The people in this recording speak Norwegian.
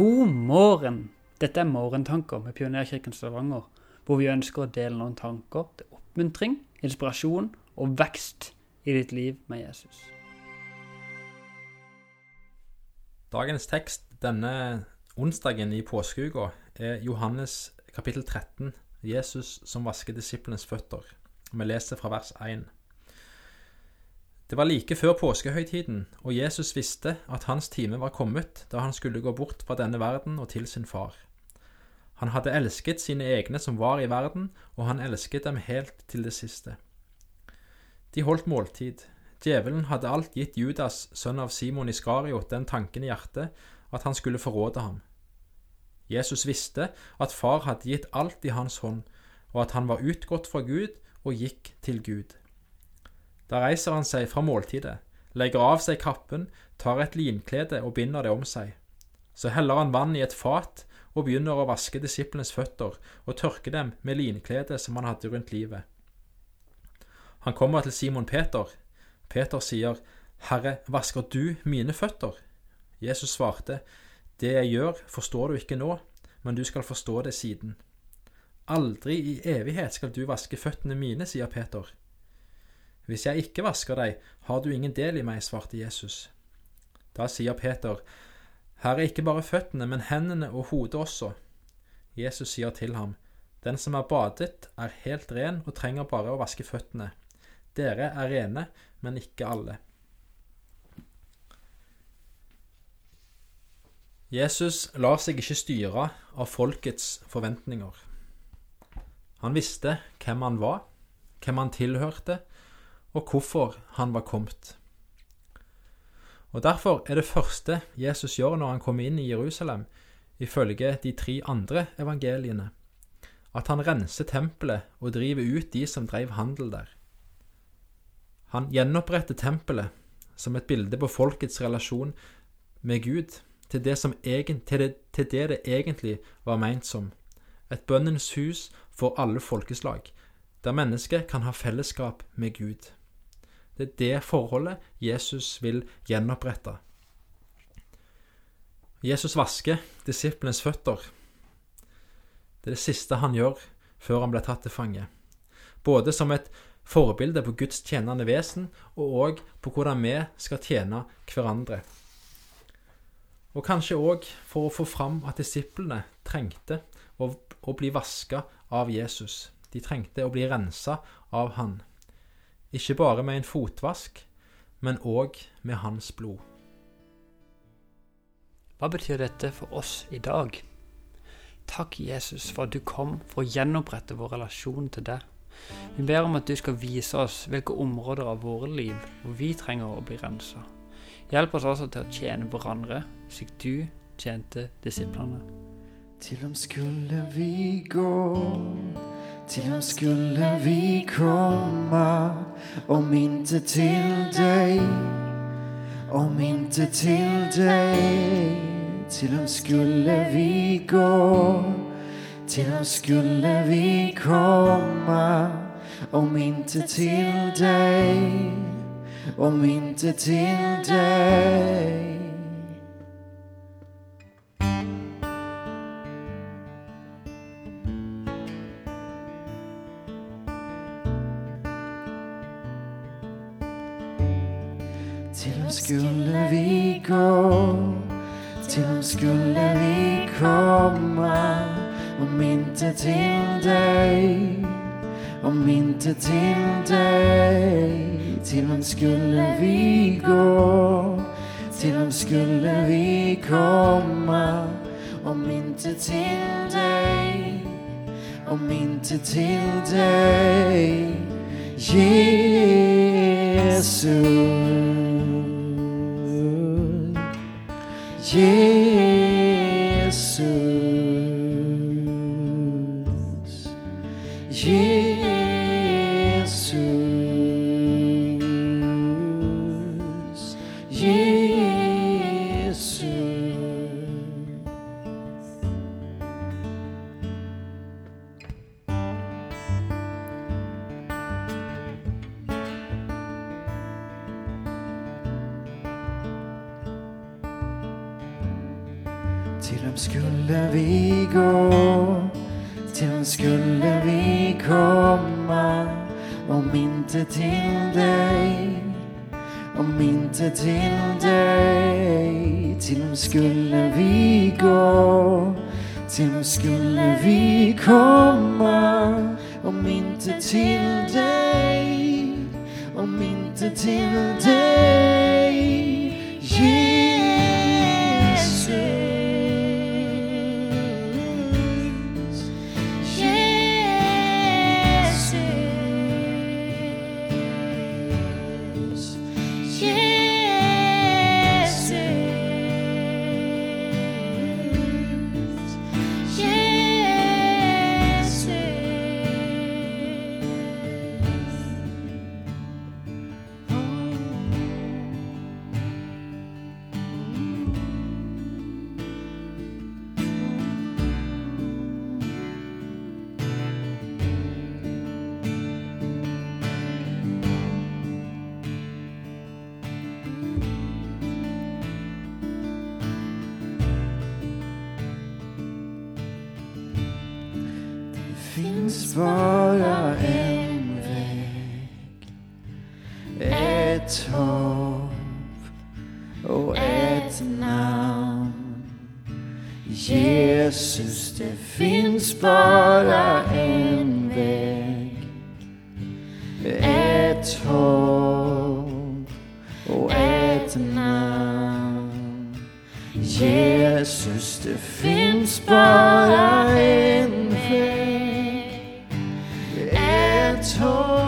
God morgen! Dette er Morgentanker med Pionerkirken Stavanger, hvor vi ønsker å dele noen tanker til oppmuntring, inspirasjon og vekst i ditt liv med Jesus. Dagens tekst denne onsdagen i påskeuka er Johannes kapittel 13, Jesus som vasker disiplenes føtter. Vi leser fra vers 1. Det var like før påskehøytiden, og Jesus visste at hans time var kommet da han skulle gå bort fra denne verden og til sin far. Han hadde elsket sine egne som var i verden, og han elsket dem helt til det siste. De holdt måltid. Djevelen hadde alt gitt Judas, sønn av Simon Iskariot, den tanken i hjertet at han skulle forråde ham. Jesus visste at far hadde gitt alt i hans hånd, og at han var utgått fra Gud og gikk til Gud. Da reiser han seg fra måltidet, legger av seg kappen, tar et linklede og binder det om seg. Så heller han vann i et fat og begynner å vaske disiplenes føtter og tørke dem med linkledet som han hadde rundt livet. Han kommer til Simon Peter. Peter sier, Herre, vasker du mine føtter? Jesus svarte, Det jeg gjør, forstår du ikke nå, men du skal forstå det siden. Aldri i evighet skal du vaske føttene mine, sier Peter. Hvis jeg ikke vasker deg, har du ingen del i meg, svarte Jesus. Da sier Peter, her er ikke bare føttene, men hendene og hodet også. Jesus sier til ham, Den som er badet, er helt ren og trenger bare å vaske føttene. Dere er rene, men ikke alle. Jesus lar seg ikke styre av folkets forventninger. Han visste hvem han var, hvem han tilhørte, og hvorfor han var kommet. Og Derfor er det første Jesus gjør når han kommer inn i Jerusalem, ifølge de tre andre evangeliene, at han renser tempelet og driver ut de som drev handel der. Han gjenoppretter tempelet som et bilde på folkets relasjon med Gud, til det, egen, til det, til det det egentlig var meint som. Et bønnens hus for alle folkeslag, der mennesket kan ha fellesskap med Gud. Det er det forholdet Jesus vil gjenopprette. Jesus vasker disiplenes føtter. Det er det siste han gjør før han ble tatt til fange. Både som et forbilde på Guds tjenende vesen, og òg på hvordan vi skal tjene hverandre. Og kanskje òg for å få fram at disiplene trengte å, å bli vaska av Jesus. De trengte å bli rensa av han. Ikke bare med en fotvask, men òg med hans blod. Hva betyr dette for oss i dag? Takk, Jesus, for at du kom for å gjenopprette vår relasjon til deg. Vi ber om at du skal vise oss hvilke områder av våre liv hvor vi trenger å bli rensa. Hjelp oss også til å tjene hverandre, slik du tjente disiplene. Til om skulle vi gå, til om skulle vi komma, om inte till dig, om inte till dig. Till om skulle vi gå, till om skulle vi komma, om inte till dig, om inte till dig. Till ham skulle vi gå, til ham skulle vi komme. om inte til deg, om inte til deg. Til ham skulle vi gå, til ham skulle vi komme. om inte til deg, om inte til deg. Jesus. Jesus. Til hvem skulle vi gå? Til hvem skulle vi komme? Om inte til deg, om inte til deg. Til hvem skulle vi gå? Til hvem skulle vi komme? Om inte til deg, om inte til deg. Det finns bara en väg Ett hopp och ett namn Jesus, det finns bara en väg Ett hopp och ett namn Jesus, det finns bara told.